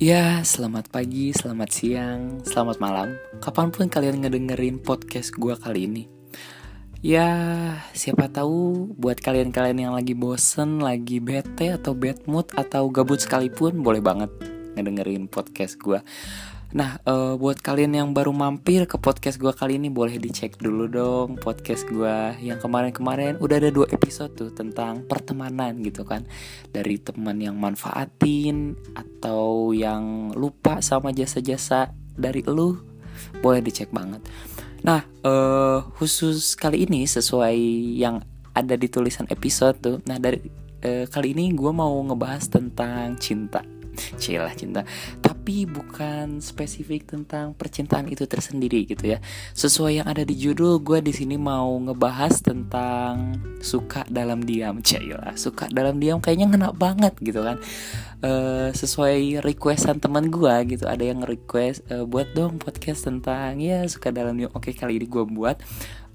Ya, selamat pagi, selamat siang, selamat malam. Kapan pun kalian ngedengerin podcast gue kali ini. Ya, siapa tahu buat kalian-kalian yang lagi bosen, lagi bete atau bad mood atau gabut sekalipun Boleh banget ngedengerin podcast gue Nah, uh, buat kalian yang baru mampir ke podcast gue kali ini boleh dicek dulu dong podcast gue yang kemarin-kemarin udah ada dua episode tuh tentang pertemanan gitu kan dari teman yang manfaatin atau yang lupa sama jasa-jasa dari lu boleh dicek banget. Nah, uh, khusus kali ini sesuai yang ada di tulisan episode tuh. Nah, dari uh, kali ini gue mau ngebahas tentang cinta Cilah cinta. Tapi bukan spesifik tentang percintaan itu tersendiri gitu ya. Sesuai yang ada di judul Gue di sini mau ngebahas tentang Suka dalam diam. Cilah Suka dalam diam kayaknya ngena banget gitu kan. Uh, Sesuai requestan teman gue gitu Ada yang request uh, Buat dong podcast tentang Ya suka dalam diam. Oke kali ini gue buat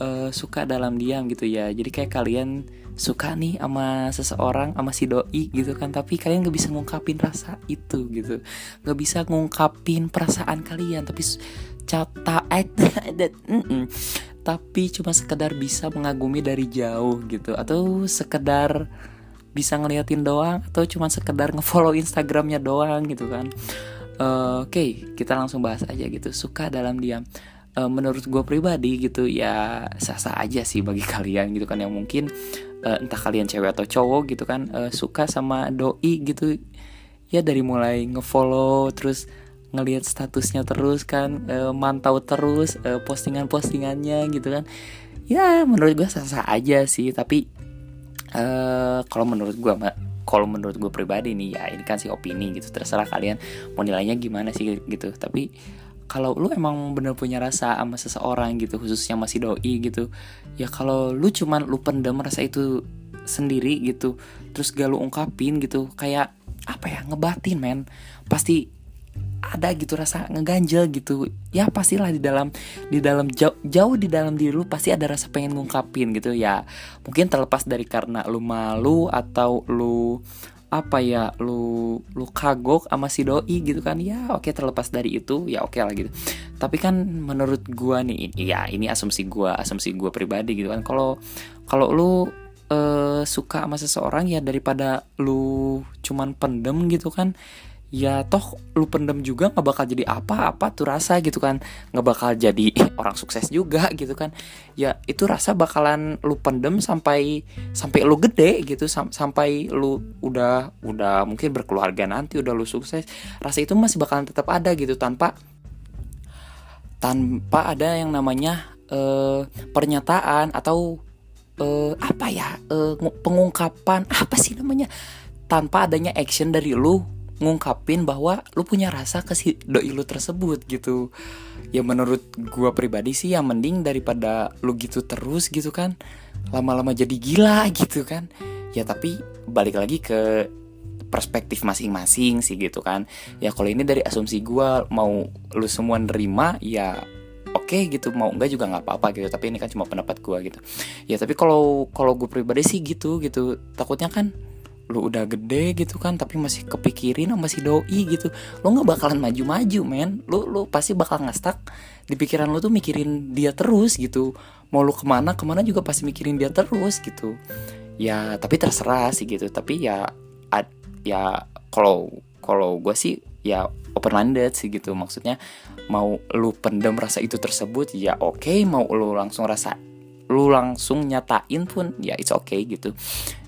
uh, Suka dalam diam gitu ya. Jadi kayak kalian suka nih sama seseorang sama si doi gitu kan. Tapi kalian gak bisa ngungkapin rasa itu gitu. Gak bisa ngungkapin perasaan kalian tapi cata eh, tapi cuma sekedar bisa mengagumi dari jauh gitu. Atau sekedar bisa ngeliatin doang atau cuma sekedar ngefollow instagramnya doang gitu kan. Uh, oke okay, kita langsung bahas aja gitu. Suka dalam diam. Uh, menurut gue pribadi gitu ya sah-sah aja sih bagi kalian gitu kan. Yang mungkin uh, entah kalian cewek atau cowok gitu kan uh, suka sama doi gitu ya dari mulai ngefollow terus ngelihat statusnya terus kan uh, mantau terus uh, postingan-postingannya gitu kan. Ya menurut gue sah-sah aja sih tapi uh, kalau menurut gue kalau menurut gue pribadi nih ya ini kan sih opini gitu terserah kalian mau nilainya gimana sih gitu. Tapi kalau lu emang bener punya rasa sama seseorang gitu khususnya masih doi gitu ya kalau lu cuman lu pendem rasa itu sendiri gitu terus gak lu ungkapin gitu kayak apa ya ngebatin men. Pasti ada gitu rasa ngeganjel gitu. Ya pastilah di dalam di dalam jauh, jauh di dalam diri lu pasti ada rasa pengen ngungkapin gitu. Ya mungkin terlepas dari karena lu malu atau lu apa ya lu lu kagok sama si doi gitu kan. Ya oke okay, terlepas dari itu ya oke okay lah gitu. Tapi kan menurut gua nih ya ini asumsi gua asumsi gua pribadi gitu kan. Kalau kalau lu uh, suka sama seseorang ya daripada lu cuman pendem gitu kan ya toh lu pendem juga nggak bakal jadi apa-apa tuh rasa gitu kan. Nggak bakal jadi orang sukses juga gitu kan. Ya itu rasa bakalan lu pendem sampai sampai lu gede gitu. Sam sampai lu udah udah mungkin berkeluarga nanti udah lu sukses rasa itu masih bakalan tetap ada gitu tanpa tanpa ada yang namanya uh, pernyataan atau uh, apa ya uh, pengungkapan. Apa sih namanya? Tanpa adanya action dari lu ngungkapin bahwa lu punya rasa ke si doi lu tersebut gitu. Ya menurut gua pribadi sih yang mending daripada lu gitu terus gitu kan. Lama-lama jadi gila gitu kan. Ya tapi balik lagi ke perspektif masing-masing sih gitu kan. Ya kalau ini dari asumsi gua mau lu semua nerima ya oke okay, gitu. Mau enggak juga nggak apa-apa gitu. Tapi ini kan cuma pendapat gua gitu. Ya tapi kalau kalau gue pribadi sih gitu gitu. Takutnya kan lu udah gede gitu kan tapi masih kepikirin sama si doi gitu. Lu nggak bakalan maju-maju men. Lu lu pasti bakal ngestak di pikiran lu tuh mikirin dia terus gitu. Mau lu ke mana ke mana juga pasti mikirin dia terus gitu. Ya tapi terserah sih gitu. Tapi ya ad, ya kalau kalau gue sih ya open minded sih gitu. Maksudnya mau lu pendem rasa itu tersebut ya oke. Okay. mau lu langsung rasa lu langsung nyatain pun ya it's okay gitu.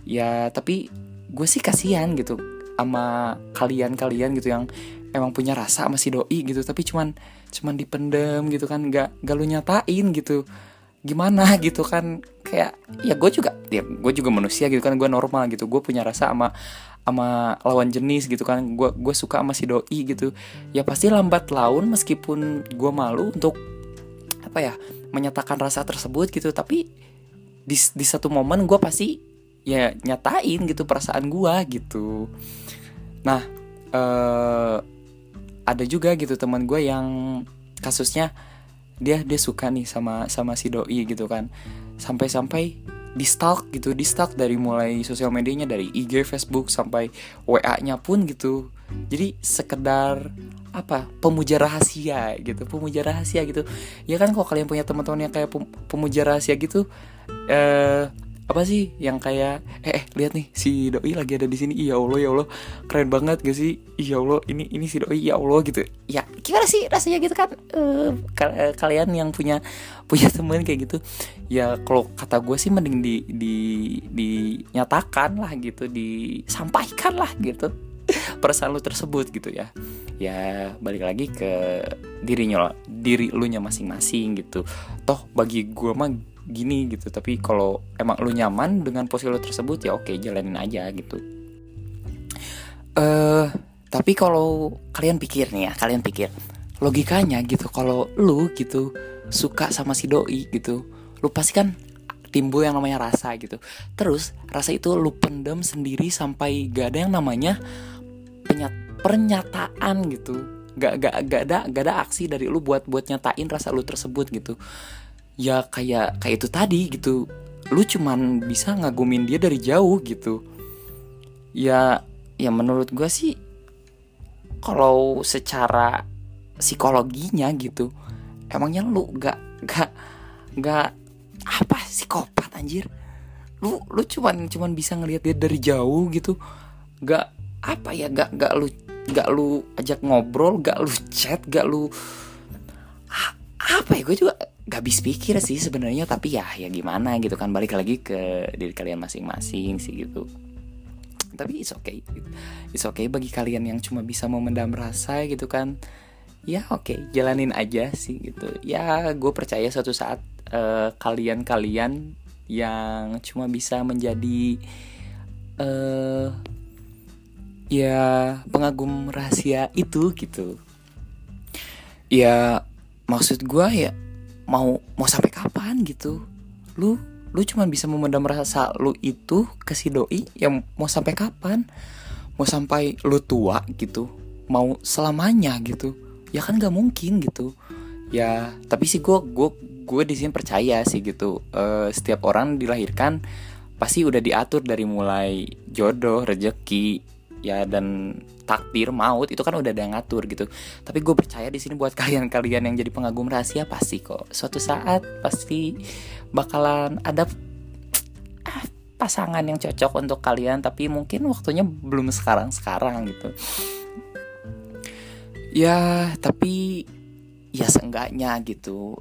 Ya tapi gue sih kasihan gitu sama kalian-kalian gitu yang emang punya rasa sama si doi gitu. Tapi cuman cuman dipendem gitu kan nggak gak lu nyatain gitu. Gimana gitu kan kayak ya gue juga ya gue juga manusia gitu kan gue normal gitu. Gue punya rasa sama sama lawan jenis gitu kan. Gue gue suka sama si doi gitu. Ya pasti lambat laun meskipun gue malu untuk apa ya menyatakan rasa tersebut gitu. Tapi di di satu momen gue pasti ya nyatain gitu perasaan gua gitu. Nah uh, ada juga gitu teman gue yang kasusnya dia dia suka nih sama sama si doi gitu kan. Sampai-sampai di stalk gitu di stalk dari mulai sosial medianya dari IG Facebook sampai WA-nya pun gitu. Jadi sekedar apa? Pemuja rahasia gitu pemuja rahasia gitu. Ya kan kalau kalian punya teman-teman yang kayak pemuja rahasia gitu eh apa sih yang kayak eh, eh lihat nih si doi lagi ada di sini. Iya allah ya allah. Keren banget gak sih? Iya allah ini ini si doi ya allah gitu. Ya gimana sih rasanya gitu kan? Uh, kalian yang punya punya temen kayak gitu ya kalau kata gue sih mending di di dinyatakan lah gitu disampaikan lah gitu perasaan lu tersebut gitu ya. Ya balik lagi ke dirinya diri lu nya masing-masing gitu. Toh bagi gue mah gini gitu. Tapi kalau emang lu nyaman dengan posisi lu tersebut ya oke jalanin aja gitu. Eh uh, tapi kalau kalian pikir nih ya kalian pikir logikanya gitu kalau lu gitu suka sama si doi gitu lu pasti kan timbul yang namanya rasa gitu. Terus rasa itu lu pendem sendiri sampai gak ada yang namanya penyat pernyataan gitu. Gak gak gak ada gak ada aksi dari lu buat buat nyatain rasa lu tersebut gitu ya kayak kayak itu tadi gitu. Lu cuman bisa ngagumin dia dari jauh gitu. Ya ya menurut gue sih kalau secara psikologinya gitu emangnya lu gak gak gak apa psikopat anjir? Lu lu cuman cuman bisa ngelihat dia dari jauh gitu. Gak apa ya gak gak lu gak lu ajak ngobrol gak lu chat gak lu apa ya gue juga gak habis pikir sih sebenarnya tapi ya ya gimana gitu kan balik lagi ke diri kalian masing-masing sih gitu. Tapi it's okay it's okay bagi kalian yang cuma bisa memendam rasa gitu kan. Ya oke okay, jalanin aja sih gitu. Ya gue percaya suatu saat uh, kalian-kalian yang cuma bisa menjadi uh, ya pengagum rahasia itu gitu. Ya maksud gue ya mau mau sampai kapan gitu. Lu lu cuma bisa memendam rasa lu itu ke si doi yang mau sampai kapan? Mau sampai lu tua gitu mau selamanya gitu. Ya kan gak mungkin gitu. Ya tapi sih gue gue gue di sini percaya sih gitu. Uh, setiap orang dilahirkan pasti udah diatur dari mulai jodoh rezeki ya dan takdir maut itu kan udah ada yang ngatur gitu. Tapi gue percaya di sini buat kalian-kalian yang jadi pengagum rahasia pasti kok. Suatu saat pasti bakalan ada ah, pasangan yang cocok untuk kalian tapi mungkin waktunya belum sekarang sekarang gitu. Ya tapi ya seenggaknya gitu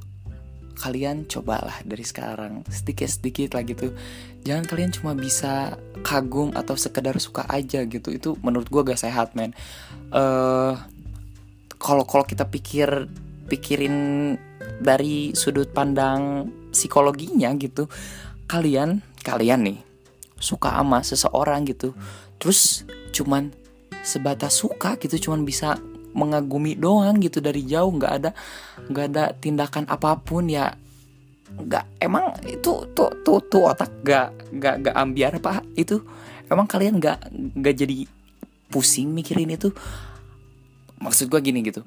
kalian cobalah dari sekarang sedikit-sedikit lah gitu jangan kalian cuma bisa kagum atau sekedar suka aja gitu. Itu menurut gue gak sehat men. Uh, kalau kalau kita pikir pikirin dari sudut pandang psikologinya gitu kalian kalian nih suka sama seseorang gitu. Terus cuman sebatas suka gitu cuman bisa mengagumi doang gitu dari jauh. Nggak ada nggak ada tindakan apa pun ya nggak emang itu tuh tuh tuh otak nggak nggak nggak ambiar pak itu? Emang kalian nggak nggak jadi pusing mikirin itu? Maksud gue gini gitu.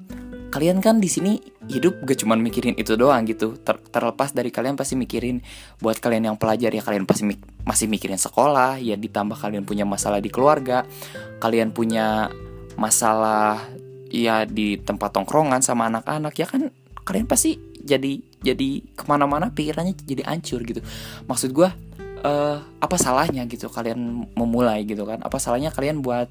Kalian kan di sini hidup gak cuman mikirin itu doang gitu. Ter terlepas dari kalian pasti mikirin. Buat kalian yang pelajar ya kalian pasti mik masih mikirin sekolah. Ya ditambah kalian punya masalah di keluarga. Kalian punya masalah ya di tempat tongkrongan sama anak-anak. Ya kan kalian pasti jadi jadi ke mana-mana pikirannya jadi hancur gitu. Maksud gue uh, apa salahnya gitu kalian memulai gitu kan? Apa salahnya kalian buat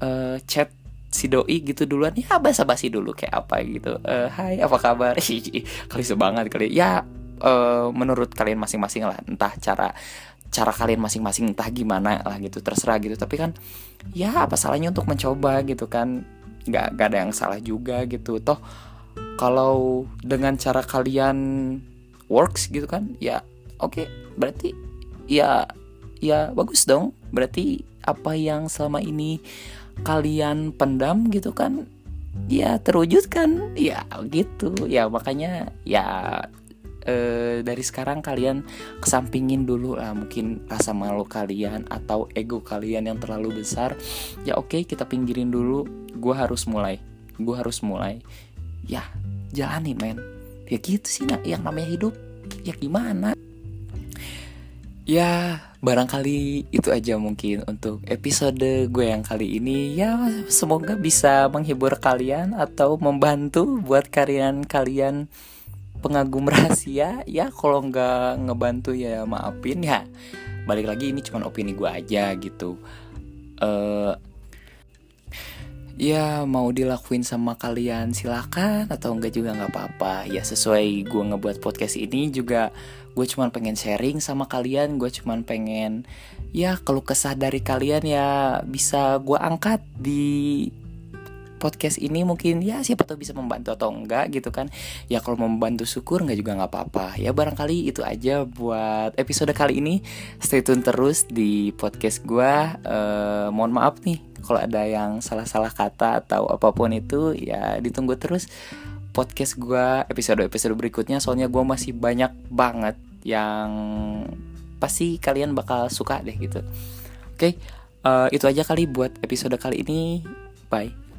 uh, chat si doi gitu duluan? Ya basa-basi dulu kayak apa gitu. Uh, hai apa kabar? Kali sebanget kali. Ya uh, menurut kalian masing-masing lah entah cara cara kalian masing-masing entah gimana lah gitu terserah gitu. Tapi kan ya apa salahnya untuk mencoba gitu kan? Nggak nggak ada yang salah juga gitu. Toh kalau dengan cara kalian works gitu kan ya oke okay, berarti ya ya bagus dong. Berarti apa yang selama ini kalian pendam gitu kan ya terwujud kan ya gitu. Ya makanya ya eh, dari sekarang kalian kesampingin dulu lah mungkin rasa malu kalian atau ego kalian yang terlalu besar. Ya oke okay, kita pinggirin dulu. Gue harus mulai. Gue harus mulai ya jalani men. Ya gitu sih nak. Yang namanya hidup ya gimana? Ya barangkali itu aja mungkin untuk episode gue yang kali ini. Ya semoga bisa menghibur kalian atau membantu buat kalian-kalian pengagum rahasia. Ya kalau nggak ngebantu ya maafin ya. Balik lagi ini cuma opini gue aja gitu. Uh, ya mau dilakuin sama kalian silakan. Atau enggak juga nggak apa-apa. Ya sesuai gue ngebuat podcast ini juga gue cuma pengen sharing sama kalian. Gue cuma pengen ya kalau kesah dari kalian ya bisa gue angkat di podcast ini. Mungkin ya siapa tahu bisa membantu atau enggak gitu kan. Ya kalau membantu syukur nggak juga nggak apa-apa. Ya barangkali itu aja buat episode kali ini. Stay tune terus di podcast gue uh, mohon maaf nih kalau ada yang salah-salah kata atau apa pun itu ya ditunggu terus podcast gue episode-episode berikutnya. Soalnya gue masih banyak banget yang pasti kalian bakal suka deh gitu. Oke okay, uh, eh, itu aja kali buat episode kali ini. Bye